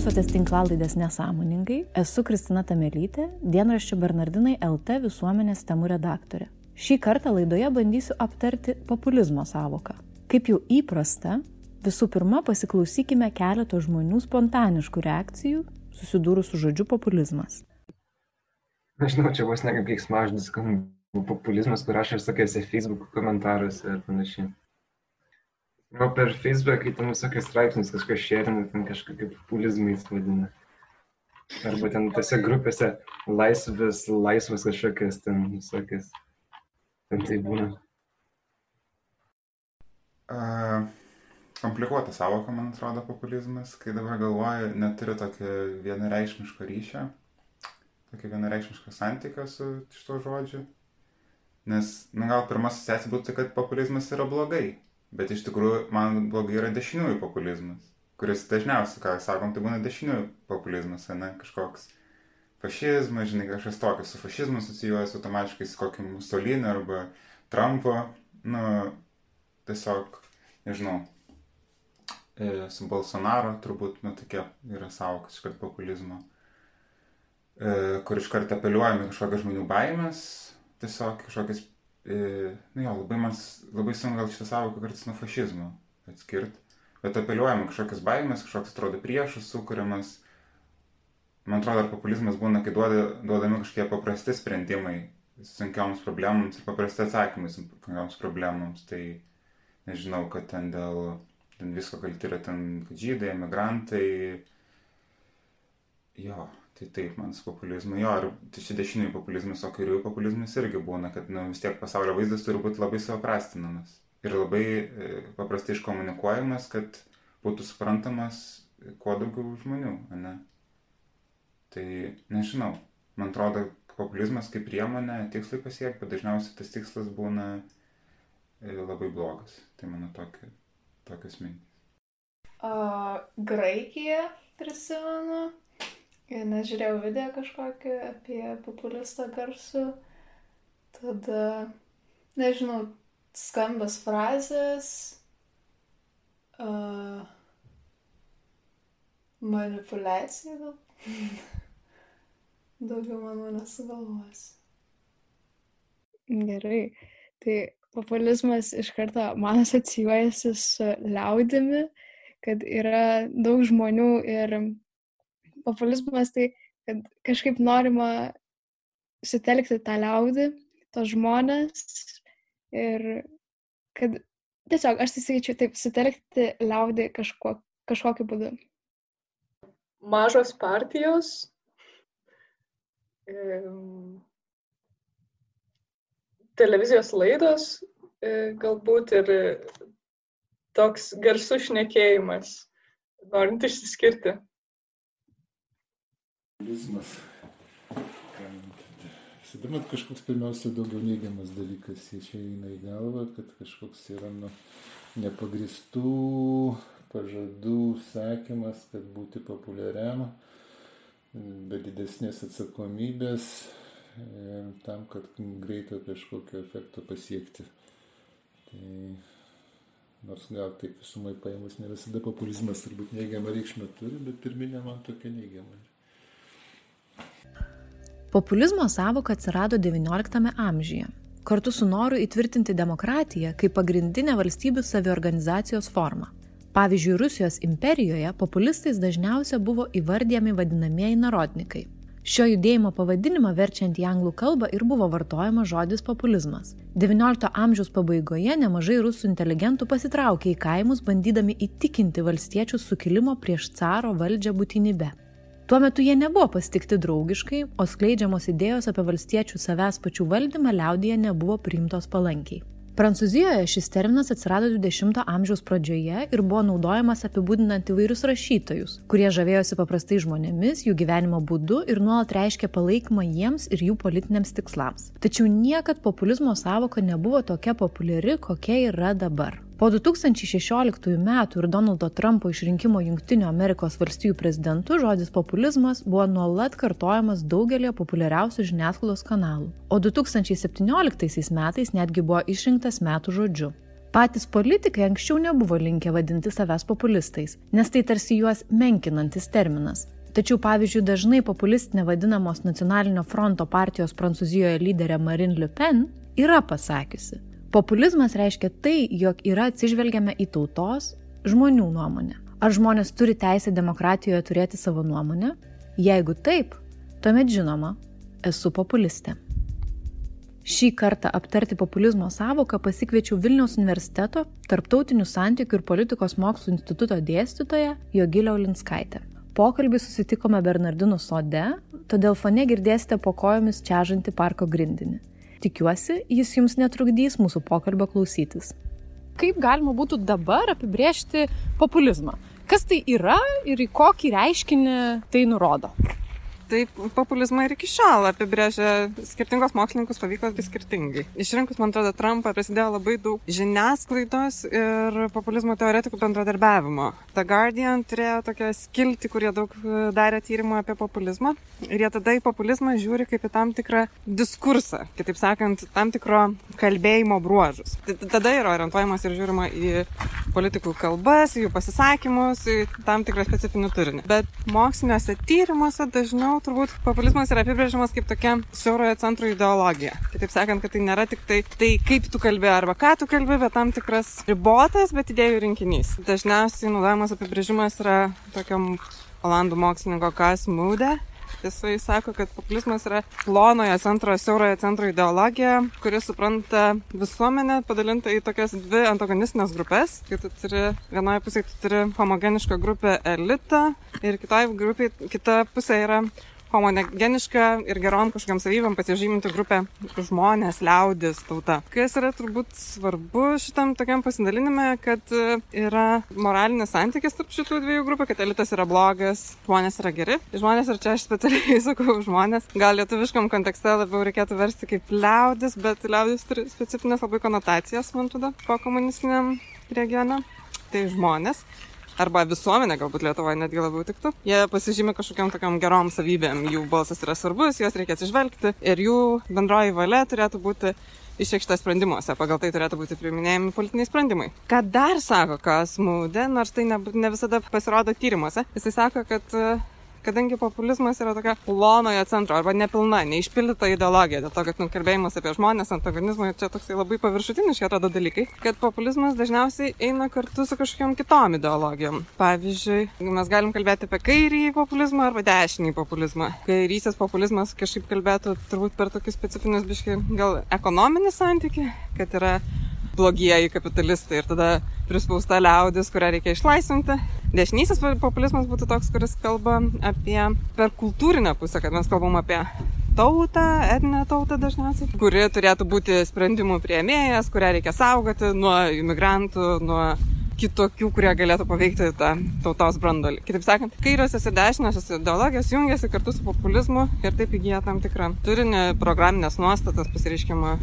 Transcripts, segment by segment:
Klausotės tinklalaidės nesąmoningai, esu Kristina Tamelytė, dienraščio Bernardinai LT visuomenės temų redaktorė. Šį kartą laidoje bandysiu aptarti populizmo savoką. Kaip jau įprasta, visų pirma pasiklausykime keleto žmonių spontaniškų reakcijų susidūrus su žodžiu populizmas. Nežinau, čia vos ne kaip keiksmažodis, populizmas, kur rašo visokiose Facebook komentaruose ir panašiai. O per Facebook, kai ten visokius straipsnius kažkas šėrina, ten kažką kaip populizmais vadina. Arba ten tose grupėse laisvės, laisvas kažkokias ten visokias. Ten tai būna. Uh, komplikuota savoka, man atrodo, populizmas, kai dabar galvoju, neturi tokio vienareikšmiško ryšio, tokio vienareikšmiško santykio su šito žodžiu. Nes, na gal pirma asociacija būtų, kad populizmas yra blogai Bet iš tikrųjų man blogai yra dešiniųjų populizmas, kuris dažniausiai, ką sakom, tai būna dešiniųjų populizmas, ne kažkoks fašizmas, žinai, kažkas tokio su fašizmu asocijuojas automatiškai su kokiu Mussolini arba Trumpo, nu, tiesiog, nežinau, e, su Bolsonaro turbūt, nu, tokia yra savokas iškart populizmo, e, kur iškart apeliuojame kažkokias žmonių baimės, tiesiog kažkokias E, nu jo, labai man, labai sunku gal šitą savoką kartais nuo fašizmo atskirti, bet apeliuojama kažkokias baimės, kažkoks atrodo priešas sukūriamas. Man atrodo, ar populizmas būna, kai duoda, duodami kažkokie paprasti sprendimai sunkioms problemams ir paprasti atsakymai sunkioms problemams. Tai nežinau, kad ten dėl ten visko kalti yra ten žydai, emigrantai. Jo, Tai taip, man su populizmu, jo, ir tai čia dešiniųjų populizmas, o kairiųjų populizmas irgi būna, kad nu, vis tiek pasaulio vaizdas turi būti labai supaprastinamas ir labai e, paprastai iškomunikuojamas, kad būtų suprantamas kuo daugiau žmonių, ne? Tai nežinau, man atrodo, populizmas kaip priemonė tikslai pasiekti, bet dažniausiai tas tikslas būna e, labai blogas. Tai mano tokia, tokios mintys. Graikija, prisimenu, Nes žiūrėjau video kažkokį apie populistą garsų. Tada, nežinau, skambas frazės. Uh, manipulacija gal. Daugiau manau nesugalvos. Gerai. Tai populizmas iš karto man asocijuojasi su liaudimi, kad yra daug žmonių ir populizmas tai, kad kažkaip norima sutelkti tą liaudį, tos žmonės ir kad tiesiog, aš tai sakyčiau, taip, sutelkti liaudį kažkuo, kažkokiu būdu. Mažos partijos, televizijos laidos, e, galbūt ir toks garsus šnekėjimas, norint išsiskirti populizmas. Visada man kažkoks pirmiausia daugiau neigiamas dalykas išeina į galvą, kad kažkoks yra nu, nepagristų pažadų sakymas, kad būti populiariam, be didesnės atsakomybės tam, kad greito kažkokio efekto pasiekti. Tai nors gal taip visumai paėmus ne visada populizmas turbūt neigiamą reikšmę turi, bet pirminė man tokia neigiama. Populizmo savoka atsirado XIX amžiuje, kartu su noru įtvirtinti demokratiją kaip pagrindinę valstybių saviorganizacijos formą. Pavyzdžiui, Rusijos imperijoje populistais dažniausia buvo įvardyjami vadinamieji narodnikai. Šio judėjimo pavadinimą verčiant į anglų kalbą ir buvo vartojamas žodis populizmas. XIX amžiaus pabaigoje nemažai rusų inteligentų pasitraukė į kaimus, bandydami įtikinti valstiečius sukilimo prieš caro valdžią būtinybę. Tuo metu jie nebuvo pasitikti draugiškai, o skleidžiamos idėjos apie valstiečių savęs pačių valdymą liaudyje nebuvo priimtos palankiai. Prancūzijoje šis terminas atsirado 20-ojo amžiaus pradžioje ir buvo naudojamas apibūdinant įvairius rašytojus, kurie žavėjosi paprastai žmonėmis, jų gyvenimo būdu ir nuolat reiškė palaikymą jiems ir jų politiniams tikslams. Tačiau niekad populizmo savoka nebuvo tokia populiari, kokia yra dabar. Po 2016 metų ir Donaldo Trumpo išrinkimo Junktinių Amerikos valstijų prezidentu žodis populizmas buvo nuolat kartojamas daugelį populiariausių žiniasklaidos kanalų, o 2017 metais netgi buvo išrinktas metų žodžiu. Patys politikai anksčiau nebuvo linkę vadinti savęs populistais, nes tai tarsi juos menkinantis terminas. Tačiau, pavyzdžiui, dažnai populistinė vadinamos nacionalinio fronto partijos Prancūzijoje lyderė Marine Le Pen yra pasakiusi. Populizmas reiškia tai, jog yra atsižvelgiame į tautos, žmonių nuomonę. Ar žmonės turi teisę demokratijoje turėti savo nuomonę? Jeigu taip, tuomet žinoma, esu populistė. Šį kartą aptarti populizmo savoką pasikviečiau Vilniaus universiteto Tarptautinių santykių ir politikos mokslų instituto dėstytoją Jogilę Olinskaitę. Pokalbį susitikome Bernardinų sode, todėl fone girdėsite po kojomis čiažantį parko grindinį. Tikiuosi, jis jums netrukdys mūsų pokalbio klausytis. Kaip galima būtų dabar apibriežti populizmą? Kas tai yra ir į kokį reiškinį tai nurodo? Taip populizmą ir iki šiol apibrėžia skirtingos mokslininkus pavyko vis skirtingai. Išrinkus, man atrodo, Trumpą prasidėjo labai daug žiniasklaidos ir populizmo teoretikų bendradarbiavimo. The Guardian turėjo tokią skiltį, kurie daug e, darė tyrimų apie populizmą ir jie tada į populizmą žiūri kaip į tam tikrą diskursą, kitaip sakant, tam tikro kalbėjimo bruožus. Tada yra orientuojamas ir žiūrima į politikų kalbas, jų pasisakymus, į tam tikrą specifinį turinį. Bet moksliniuose tyrimuose dažniau turbūt populizmas yra apibrėžiamas kaip tokia siaurojo centro ideologija. Kitaip sakant, kad tai nėra tik tai, tai kaip tu kalbė arba ką tu kalbė, bet tam tikras ribotas, bet idėjų rinkinys. Dažniausiai naudojamas apibrėžimas yra tokiam olandų mokslininko Kas Mūdė. Jisai sako, kad populizmas yra plonojo centro, siaurojo centro ideologija, kuri supranta visuomenę padalinta į tokias dvi antagonistinės grupės. Kai tu turi, vienoje pusėje tu turi homogenišką grupę elitą ir kitoje grupėje kita pusė yra homogenišką ir gerom kažkokiam savybėm pasižyminti grupę žmonės, liaudis, tauta. Kas yra turbūt svarbu šitam tokiam pasidalinime, kad e, yra moralinis santykis tarp šitų dviejų grupių, kad elitas yra blogas, žmonės yra geri. Žmonės, ir čia aš specialiai sakau žmonės, gal lietuviškam kontekste labiau reikėtų versti kaip liaudis, bet liaudis turi specifines labai konotacijas, man atrodo, po komunistiniam regione. Tai žmonės arba visuomenė galbūt Lietuvoje netgi labiau tiktų. Jie pasižymė kažkokiam tokiam gerom savybėm, jų balsas yra svarbus, juos reikia atsižvelgti ir jų bendroji valia turėtų būti išreikšta sprendimuose, pagal tai turėtų būti priiminėjami politiniai sprendimai. Ką dar sako Kasmūdė, nors tai ne, ne visada pasirodo tyrimuose, jisai sako, kad kadangi populizmas yra tokia plonojo centro arba nepilna, neišpildyta ideologija, dėl to, kad nukalbėjimas apie žmonės, antagonizmą, čia toksai labai paviršutiniški atrodo dalykai, kad populizmas dažniausiai eina kartu su kažkokiam kitom ideologijom. Pavyzdžiui, mes galim kalbėti apie kairį populizmą arba dešinį populizmą. Kairysis populizmas kažkaip kalbėtų turbūt per tokius specifinius biški gal ekonominį santyki, kad yra blogieji kapitalistai ir tada prispausta liaudis, kurią reikia išlaisvinti. Dešinysis populizmas būtų toks, kuris kalba apie per kultūrinę pusę, kad mes kalbam apie tautą, etninę tautą dažniausiai, kuri turėtų būti sprendimų prieimėjas, kurią reikia saugoti nuo imigrantų, nuo kitokių, kurie galėtų paveikti tą tautos brandolį. Kitaip sakant, kairiosios ir dešiniosios ideologijos jungiasi kartu su populizmu ir taip įgyja tam tikrą turinį, programinės nuostatas, pasireiškimą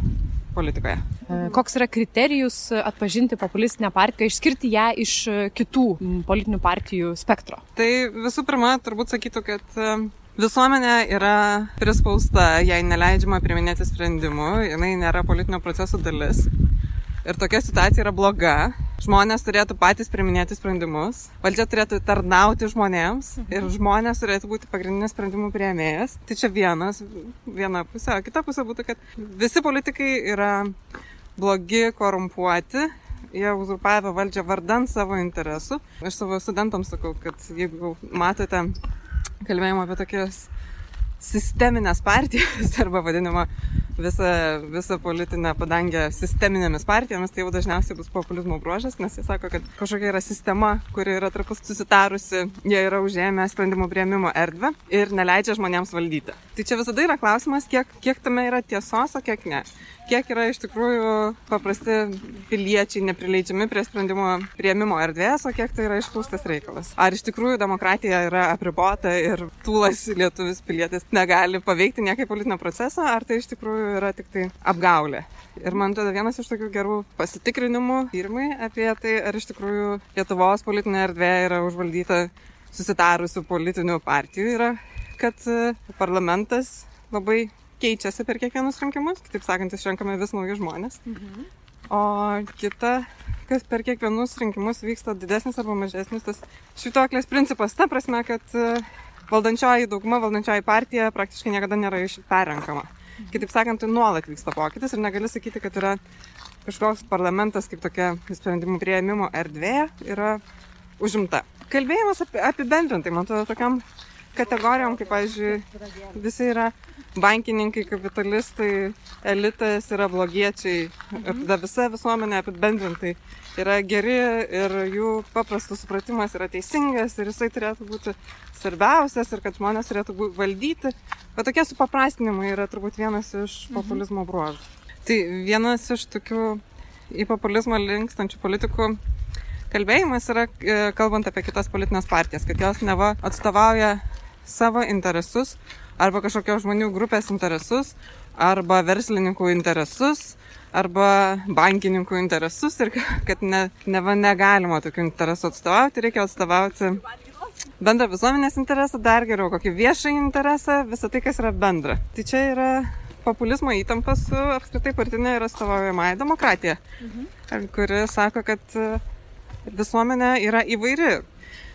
politikoje. E, koks yra kriterijus atpažinti populistinę partiją, išskirti ją iš kitų politinių partijų spektro? Tai visų pirma, turbūt sakytų, kad e, Visuomenė yra prispausta, jai neleidžiama priminėti sprendimų, jinai nėra politinio proceso dalis. Ir tokia situacija yra bloga. Žmonės turėtų patys priminėti sprendimus, valdžia turėtų tarnauti žmonėms ir žmonės turėtų būti pagrindinis sprendimų prieimėjas. Tai čia vienas, viena pusė. O kita pusė būtų, kad visi politikai yra blogi, korumpuoti, jie uzurpavę valdžią vardant savo interesų. Aš savo studentams sakau, kad jeigu matote kalbėjimą apie tokias sisteminės partijas arba vadinamą visą, visą politinę padangę sisteminėmis partijomis, tai jau dažniausiai bus populizmo bruožas, nes jie sako, kad kažkokia yra sistema, kuri yra trapus susitarusi, jie yra užėmę sprendimų prieimimo erdvę ir neleidžia žmonėms valdyti. Tai čia visada yra klausimas, kiek, kiek tame yra tiesos, o kiek ne kiek yra iš tikrųjų paprasti piliečiai neprileidžiami prie sprendimo prieimimo erdvės, o kiek tai yra išpūstas reikalas. Ar iš tikrųjų demokratija yra apribota ir tūlas lietuvis pilietis negali paveikti niekaip politinio proceso, ar tai iš tikrųjų yra tik tai apgaulė. Ir man tada vienas iš tokių gerų pasitikrinimų tyrimai apie tai, ar iš tikrųjų Lietuvos politinė erdvė yra užvaldyta susitarusių politinių partijų, yra, kad parlamentas labai keičiasi per kiekvienus rinkimus, kitaip sakant, išrenkame vis nauji žmonės. Mhm. o kita, kas per kiekvienus rinkimus vyksta didesnis arba mažesnis tas švituoklės principas. Ta prasme, kad e, valdančioji dauguma, valdančioji partija praktiškai niekada nėra perrenkama. Kitaip sakant, tai nuolat vyksta pokytis ir negali sakyti, kad yra kažkoks parlamentas kaip tokia sprendimų prieimimo erdvė yra užimta. Kalbėjimas apie, apibendrintai, man atrodo, tokiam kategorijom, kaip, pavyzdžiui, visi yra bankininkai, kapitalistai, elitas yra blogiečiai. Ir tada visa visuomenė apibendrintai yra geri ir jų paprastas supratimas yra teisingas ir jisai turėtų būti svarbiausias ir kad žmonės turėtų valdyti. Bet tokie supaprastinimai yra turbūt vienas iš populizmo bruožų. Tai vienas iš tokių į populizmą linkstančių politikų kalbėjimas yra, e, kalbant apie kitas politinės partijas, kad jos neva atstovauja savo interesus arba kažkokios žmonių grupės interesus arba verslininkų interesus arba bankininkų interesus ir kad ne, neva negalima tokių interesų atstovauti, reikia atstovauti bendrą visuomenės interesą, dar geriau kokį viešą interesą, visą tai, kas yra bendra. Tai čia yra populizmo įtampa su apskritai partinė ir atstovaujamąją demokratiją, mhm. kuri sako, kad visuomenė yra įvairi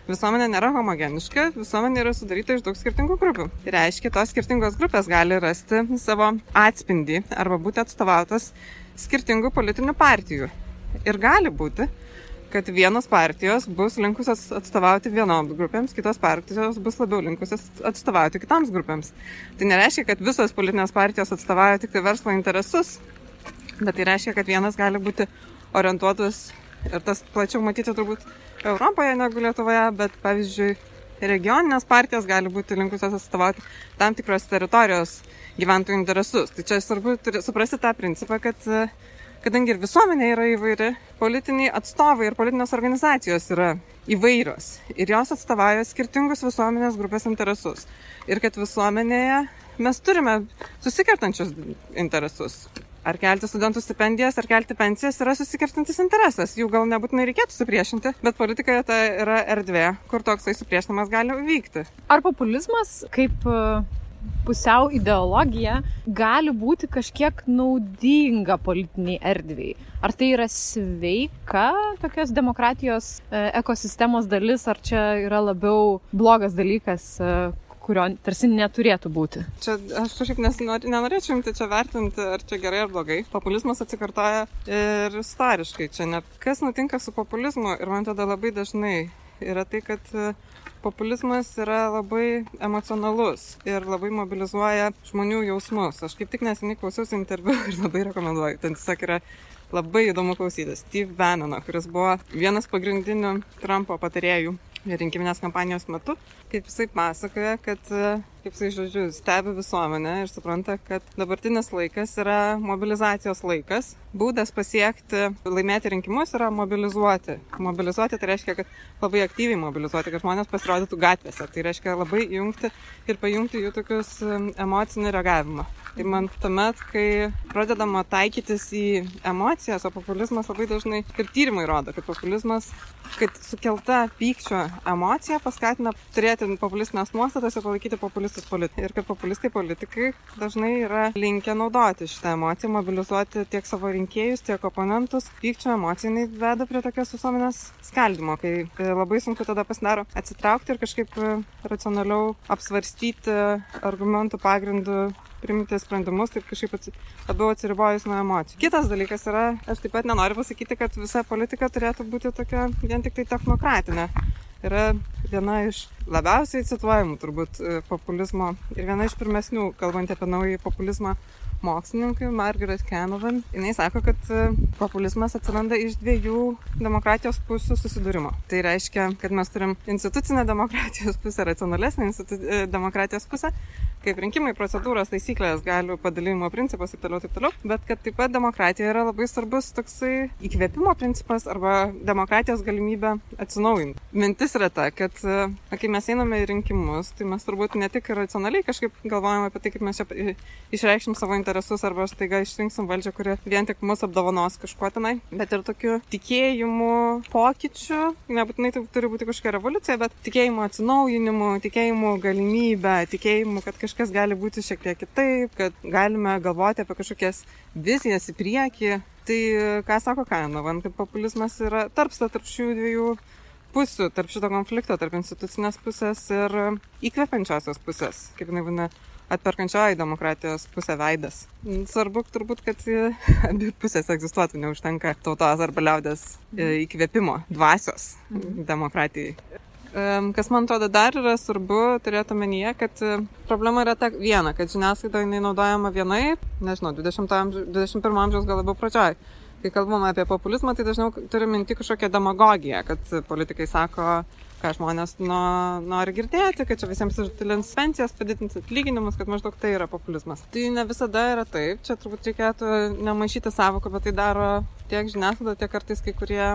visuomenė nėra homogeniška, visuomenė yra sudaryta iš daug skirtingų grupių. Tai reiškia, tos skirtingos grupės gali rasti savo atspindį arba būti atstovautos skirtingų politinių partijų. Ir gali būti, kad vienos partijos bus linkusios atstovauti vienoms grupėms, kitos partijos bus labiau linkusios atstovauti kitoms grupėms. Tai nereiškia, kad visos politinės partijos atstovauja tik tai verslo interesus, bet tai reiškia, kad vienas gali būti orientuotas ir tas plačiau matyti turbūt Europoje negu Lietuvoje, bet pavyzdžiui, regioninės partijos gali būti linkusios atstovauti tam tikros teritorijos gyventojų interesus. Tai čia svarbu suprasti tą principą, kad kadangi ir visuomenė yra įvairi, politiniai atstovai ir politinės organizacijos yra įvairios ir jos atstovauja skirtingus visuomenės grupės interesus. Ir kad visuomenėje mes turime susikertančius interesus ar kelti studentų stipendijas, ar kelti pensijas yra susikirtantis interesas. Jų gal nebūtinai reikėtų supriešinti, bet politikoje tai yra erdvė, kur toksai supriešinimas gali vykti. Ar populizmas kaip e, pusiau ideologija gali būti kažkiek naudinga politiniai erdviai. Ar tai yra sveika tokios demokratijos e, ekosistemos dalis, ar čia yra labiau blogas dalykas, e, kurio tarsi neturėtų būti. Čia aš kažkaip nenorėčiau imti čia vertinti, ar čia gerai ar blogai. Populizmas atsikartoja ir istoriškai. Čia net kas nutinka su populizmu ir man tada labai dažnai yra tai, kad e, populizmas yra labai emocionalus ir labai mobilizuoja žmonių jausmus. Aš kaip tik neseniai klausiausi interviu ir labai rekomenduoju. Ten tiesiog yra labai įdomu klausytis. Steve Bannono, kuris buvo vienas pagrindinių Trumpo patarėjų rinkiminės kampanijos metu, kaip jisai pasakoja, kad, kaip jisai žodžiu, stebi visuomenę ir supranta, kad dabartinis laikas yra mobilizacijos laikas. Būdas pasiekti, laimėti rinkimus yra mobilizuoti. Mobilizuoti tai reiškia, kad labai aktyviai mobilizuoti, kad žmonės pasirodytų gatvėse. Tai reiškia labai įjungti ir pajungti jų tokius emocinį reagavimą. Tai man tuomet, kai pradedama taikytis į emocijas, o populizmas labai dažnai ir tyrimai rodo, kad populizmas, kad sukelta pykčio emocija paskatina turėti populistinės nuostatas ir palaikyti populistus politikai. Ir kad populistai politikai dažnai yra linkę naudoti šitą emociją, mobilizuoti tiek savo rinkėjus, tiek oponentus. Pykčio emocija veda prie tokios visuomenės skaldimo, kai e, labai sunku tada pasidaro atsitraukti ir kažkaip e, racionaliau apsvarstyti argumentų pagrindų priimti sprendimus, taip kažkaip atsi, labiau atsiribojus nuo emocijų. Kitas dalykas yra, aš taip pat nenoriu pasakyti, kad visa politika turėtų būti tokia vien tik tai technokratinė. Yra viena iš labiausiai cituojamų turbūt e, populizmo ir viena iš pirmesnių, kalbant apie naują populizmą mokslininkui Margaret Canavan. Jis sako, kad e, populizmas atsiranda iš dviejų demokratijos pusių susidūrimo. Tai reiškia, kad mes turim institucinę demokratijos pusę, racionalesnę institu... E, demokratijos pusę, kaip rinkimai, procedūros, taisyklės, galių padalymo principas ir toliau, taip toliau. Bet kad taip pat demokratija yra labai svarbus toksai įkvėpimo principas arba demokratijos galimybė atsinaujinti. Mintis yra ta, kad e, kai mes einame į rinkimus, tai mes turbūt ne tik racionaliai kažkaip galvojame apie tai, kaip mes čia išreikšim savo interesus arba staiga išrinksim valdžią, kuri vien tik mus apdovanos kažkuo tenai, bet ir tokiu tikėjimu pokyčiu, nebūtinai tai turi būti kažkokia revoliucija, bet tikėjimu atsinaujinimu, tikėjimu galimybę, tikėjimu, kad kažkas gali būti šiek tiek kitaip, kad galime galvoti apie kažkokias vizijas į priekį. Tai ką sako Kainovan, kad populizmas yra tarpsta tarp šių dviejų pusių, tarp šito konflikto, tarp institucinės pusės ir įkvepiančiosios pusės, kaip jinai vadina, atperkančioji demokratijos pusė veidas. Svarbu turbūt, kad abi pusės egzistuotų, neužtenka tautos arba liaudės e, įkvėpimo, dvasios demokratijai. Em, Kas man atrodo dar yra svarbu turėti omenyje, kad e, problema yra ta viena, kad žiniasklaida jinai naudojama vienai, nežinau, 20 amžiaus, 21 amžiaus gal labiau pradžioj. Kai kalbame apie populizmą, tai dažniau turime minti kažkokią demagogiją, kad politikai sako, ką žmonės no, nori girdėti, kad čia visiems išdalins pensijas, padidins atlyginimus, kad maždaug tai yra populizmas. Tai ne visada yra taip, čia turbūt reikėtų nemaišyti savokų, bet tai daro tiek žiniasklaida, tiek kartais kai kurie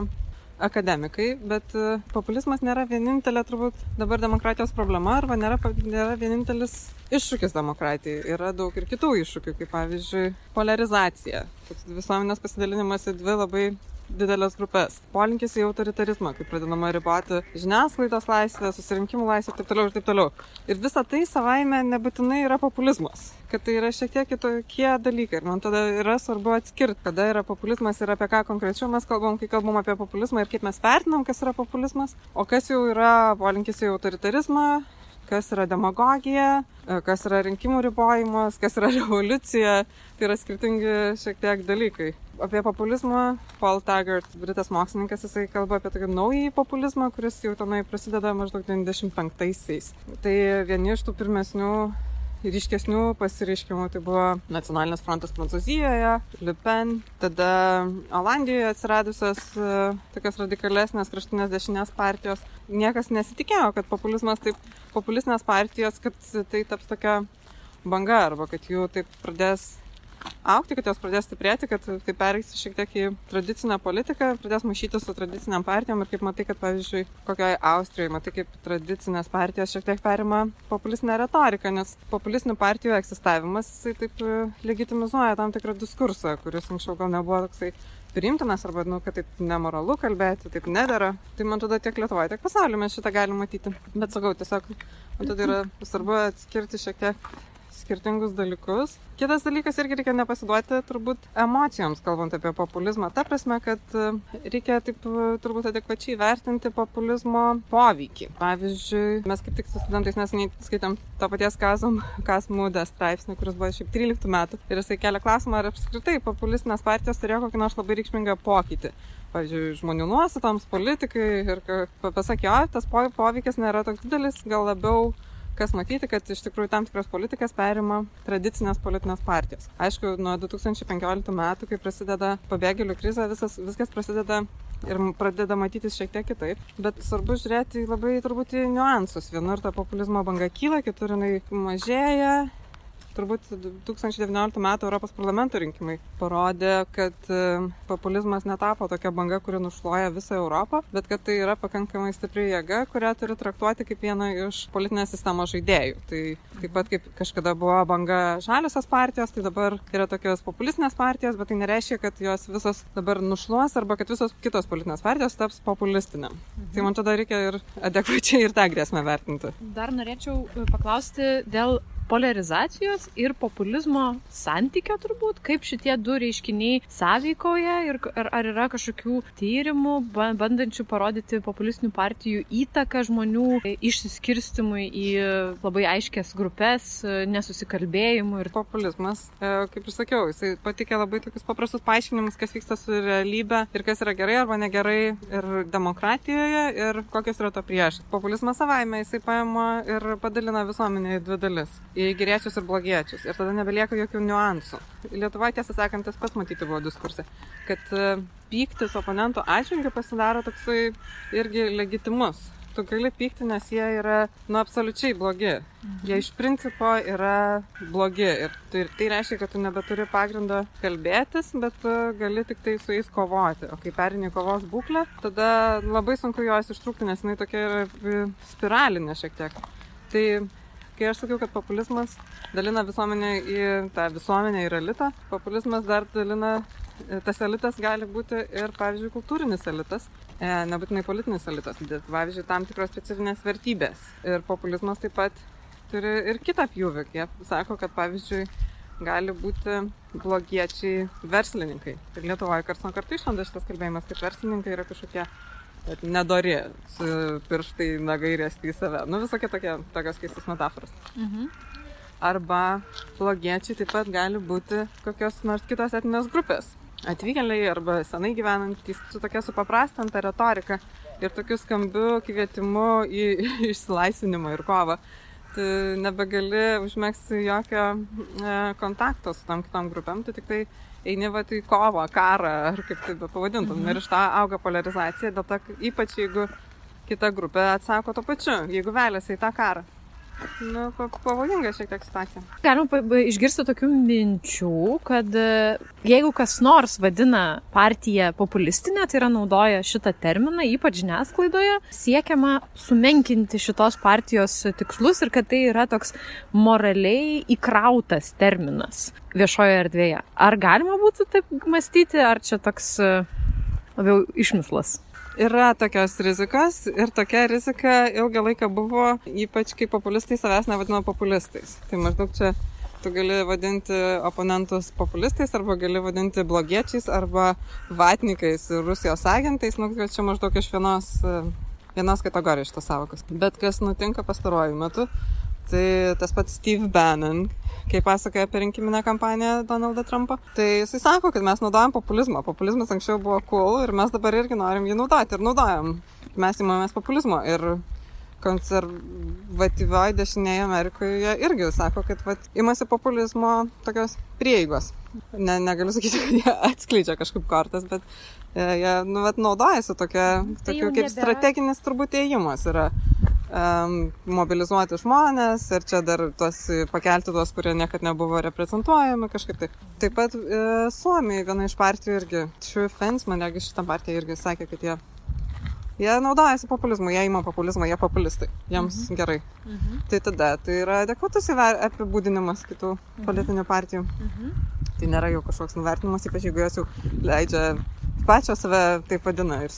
akademikai, bet e, populizmas nėra vienintelė turbūt dabar demokratijos problema arba nėra, nėra vienintelis iššūkis demokratijai. Yra daug ir kitų iššūkių, kaip pavyzdžiui polarizacija. Toks visuomenės pasidalinimas į dvi labai didelės grupės. Polinkis į autoritarizmą, kai pradedama riboti žiniasklaidos laisvę, susirinkimų laisvę ir taip toliau ir taip toliau. Ir visa tai savaime nebūtinai yra populizmas. Kad tai yra šiek tiek kitokie dalykai. Ir man tada yra svarbu atskirti, kada yra populizmas ir apie ką konkrečiau mes kalbam, kai kalbam apie populizmą ir kaip mes vertinam, kas yra populizmas, o kas jau yra polinkis į autoritarizmą, kas yra demagogija, kas yra rinkimų ribojimas, kas yra revoliucija. Tai yra skirtingi šiek tiek dalykai. Apie populizmą Paul Taggart, britas mokslininkas, jisai kalba apie tokį naują populizmą, kuris jau tenai prasideda maždaug 95-aisiais. Tai vieni iš tų pirmesnių ryškesnių pasireiškimų tai buvo Nacionalinis frontas Prancūzijoje, Le Pen, tada Olandijoje atsiradusios e, tokios radikalesnės kraštinės dešinės partijos. Niekas nesitikėjo, kad populizmas taip, populistinės partijos, kad tai taps tokia banga arba kad jų taip pradės aukti, kad jos pradės stiprėti, kad tai pereis šiek tiek į tradicinę politiką, pradės maišyti su tradiciniam partijom ir kaip matai, kad pavyzdžiui, kokioje Austrijoje, matai, kaip tradicinės partijos šiek tiek perima populistinę retoriką, nes populistinių partijų egzistavimas, jisai taip e, legitimizuoja tam tikrą diskursą, kuris anksčiau gal nebuvo toksai priimtinas arba, nu, kad taip nemoralu kalbėti, taip nedara. Tai man tada tiek Lietuvoje, tiek pasaulyje mes šitą galim matyti. Bet sakau, tiesiog man tada yra svarbu atskirti šiek tiek skirtingus dalykus. Kitas dalykas irgi reikia nepasiduoti turbūt emocijoms, kalbant apie populizmą. Ta prasme, kad e, reikia taip e, turbūt adekvačiai vertinti populizmo poveikį. Pavyzdžiui, mes kaip tik su studentais neseniai skaitėm to paties Kazum, Kasmudą straipsnį, kuris buvo šiaip 13 metų. Ir jisai kelia klausimą, ar apskritai populistinės partijos turėjo kokį nors labai reikšmingą pokytį. Pavyzdžiui, žmonių nuostatoms, politikai ir pasakė, o tas po- poveikis nėra toks didelis, gal labiau kas matyti, kad iš tikrųjų tam tikras politikas perima tradicinės politinės partijos. Aišku, nuo 2015 metų, kai prasideda pabėgėlių krizė, visas, viskas prasideda ir pradeda matytis šiek tiek kitaip. Bet svarbu žiūrėti labai turbūt į niuansus. Vienur ta populizmo banga kyla, kitur jinai mažėja. Turbūt 2019 m. Europos parlamento rinkimai parodė, kad e, populizmas netapo tokia banga, kuri nušluoja visą Europą, bet kad tai yra pakankamai stipri jėga, kurią turi traktuoti kaip vieną iš politinės sistemos žaidėjų. Tai taip pat kaip kažkada buvo banga žaliosios partijos, tai dabar yra tokios populistinės partijos, bet tai nereiškia, kad jos visos dabar nušluos arba kad visos kitos politinės partijos taps populistiniam. Mhm. Tai man tada reikia ir adekvačiai ir tą grėsmę vertinti. Dar norėčiau e, paklausti dėl polarizacijos ir populizmo santykio turbūt, kaip šitie du reiškiniai sąveikoja ir ar, ar yra kažkokių tyrimų, ba- bandančių parodyti populistinių partijų įtaką žmonių išsiskirstimui į labai aiškias grupės, nesusikalbėjimų ir populizmas, e, kaip ir sakiau, jisai patikė labai tokius paprastus paaiškinimus, kas vyksta su realybė ir kas yra gerai arba negerai ir demokratijoje ir kokios yra to prieš. Populizmas savaime jisai paima ir padalina visuomenę į dvi dalis - į geriečius ir blogiečius ir tada nebelieka jokių niuansų. Lietuva, tiesą sakant, tas pats matyti buvo diskursė, kad e, pyktis oponentų atžvilgiu pasidaro toksai irgi legitimus tu gali pykti, nes jie yra, nu, absoliučiai blogi. Jie iš principo yra blogi. Ir tai, tai reiškia, kad tu nebeturi pagrindo kalbėtis, bet gali tik tai su jais kovoti. O kai perini kovos būklę, tada labai sunku jos ištrūkti, nes jinai tokia yra e, spiralinė šiek tiek. Tai kai aš sakiau, kad populizmas dalina visuomenę į tą visuomenę ir elitą, populizmas dar dalina tas elitas gali būti ir, pavyzdžiui, kultūrinis elitas, e, nebūtinai politinis elitas, bet, pavyzdžiui, tam tikros specifinės vertybės. Ir populizmas taip pat turi ir kitą pjūvį. Jie sako, kad, pavyzdžiui, gali būti blogiečiai verslininkai. Ir Lietuvoje karts nuo karto išlanda šitas kalbėjimas, kad verslininkai yra kažkokie nedori, su pirštai nagai rėsti į save. Nu, visokie tokie, tokios keistos metaforos. Mhm. Arba blogiečiai taip pat gali būti kokios nors kitos etinės grupės atvykėliai arba senai gyvenantys su tokia supaprastinta retorika ir tokiu skambiu kvietimu į išsilaisvinimą ir kovą. Tu nebegali užmėgsti jokio e, kontakto su tam kitom grupėm, tu tik tai eini va į kovą, karą, ar kaip tai pavadintum. Mhm. Ir iš to auga polarizacija, dėl to ypač jeigu kita grupė atsako to pačiu, jeigu vėliasi į tą karą. Nu, pavojinga šiek tiek situacija. Galima išgirsti tokių minčių, kad e, jeigu kas nors vadina partiją populistinę, tai yra naudoja šitą terminą, ypač žiniasklaidoje, siekiama sumenkinti šitos partijos tikslus ir kad tai yra toks moraliai įkrautas terminas viešojo erdvėje. Ar galima būtų taip mąstyti, ar čia toks e, labiau išmislas? Yra tokios rizikos ir tokia rizika ilgą laiką buvo, ypač kai populistai savęs nevadino populistais. Tai maždaug čia tu gali vadinti oponentus populistais arba gali vadinti blogiečiais arba vatnikais ir Rusijos agentais, nu, čia maždaug iš vienos, vienos kategorijos šitos savokos. Bet kas nutinka pastaruoju metu, Tai tas pats Steve Bannon, kai pasakoja apie rinkiminę kampaniją Donaldo Trumpo, tai jisai sako, kad mes naudojam populizmą. Populizmas anksčiau buvo cool ir mes dabar irgi norim jį naudoti ir naudojam. Mes įmamės populizmo ir konservatyvioji dešinėje Amerikoje irgi sako, kad vat, imasi populizmo tokios prieigos. Ne, negaliu sakyti, kad jie atskleidžia kažkaip kortas, bet e, jie nu, vat, naudojasi tokia, tai tokiu kaip nebėra... strateginis turbūt ėjimas yra um, mobilizuoti žmonės ir čia dar tuos pakelti tuos, kurie niekada nebuvo reprezentuojami kažkaip taip. Taip pat e, Suomija, viena iš partijų irgi, True Fence, man irgi šitą partiją irgi sakė, kad jie, jie naudojasi populizmu, jie ima populizmą, jie populistai, jiems mhm. gerai. Mhm. Tai tada tai yra adekvatus apibūdinimas kitų mhm. politinių partijų. Mhm. Tai nėra jau kažkoks nuvertinimas, ypač jeigu jos jau leidžia pačios save taip vadina ir,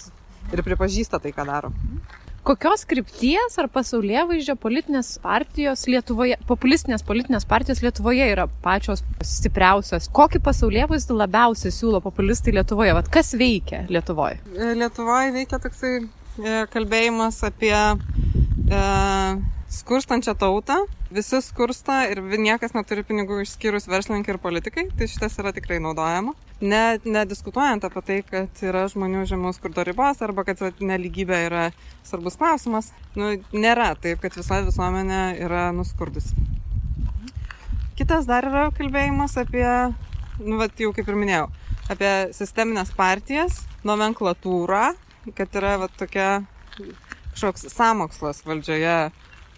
ir pripažįsta tai, ką daro. Mhm. Kokios krypties ar pasaulyje vaizdžio politinės partijos Lietuvoje, populistinės politinės partijos Lietuvoje yra pačios stipriausios? Kokį pasaulyje vaizdą labiausiai siūlo populistai Lietuvoje? Vat kas veikia Lietuvoje? Lietuvoje veikia toksai e, kalbėjimas apie e, skurstančią tautą. Visi skursta ir niekas neturi pinigų išskyrus verslininkai ir politikai, tai šitas yra tikrai naudojama. Ne, nediskutuojant apie tai, kad yra žmonių žemiau skurdo ribos arba kad neligybė yra svarbus klausimas, nu, nėra taip, kad visa visuomenė yra nuskurdusi. Kitas dar yra kalbėjimas apie, nu, vat, jau kaip ir minėjau, apie sisteminės partijas, nomenklatūrą, kad yra vat, tokia kažkoks samokslas valdžioje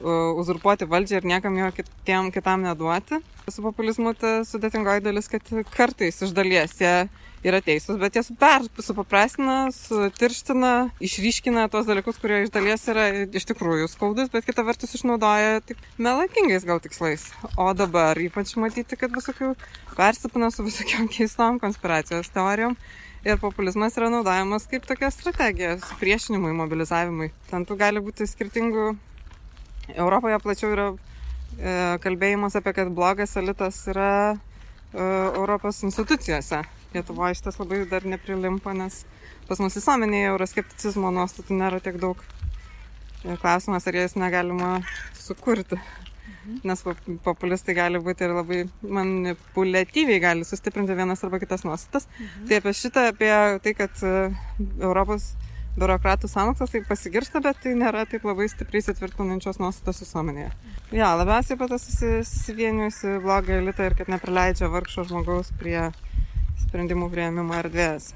uzurpuoti valdžią ir niekam jo kitiem kitam neduoti. Su populizmu ta sudėtingoji dalis, kad kartais iš dalies jie yra teisūs, bet jie super, supaprastina, sutirština, išryškina tuos dalykus, kurie iš dalies yra iš tikrųjų skaudus, bet kita vertus išnaudoja tik melakingais gal tikslais. O dabar ypač matyti, kad visokių persipina su visokiam keistom konspiracijos teorijom. Ir populizmas yra naudojamas kaip tokia strategija priešinimui, mobilizavimui. Ten tų gali būti skirtingų Europoje plačiau yra e, kalbėjimas apie, kad blogas elitas yra e, Europos institucijose. Lietuvoje šitas labai dar neprilimpa, nes pas mus visuomenėje euroskepticizmo nuostatų nėra tiek daug. E, klausimas, ar jas negalima sukurti. Mhm. Nes populistai gali būti ir labai manipuliatyviai gali sustiprinti vienas arba kitas nuostatas. Mhm. Tai apie šitą, apie tai, kad Europos biurokratų sąmokslas tai pasigirsta, bet tai nėra taip labai stipriai įsitvirtinančios nuostatos visuomenėje. Ja, labiausiai apie tą susivienijusi blogą elitą ir kad neprileidžia vargšo žmogaus prie sprendimų prieimimo erdvės.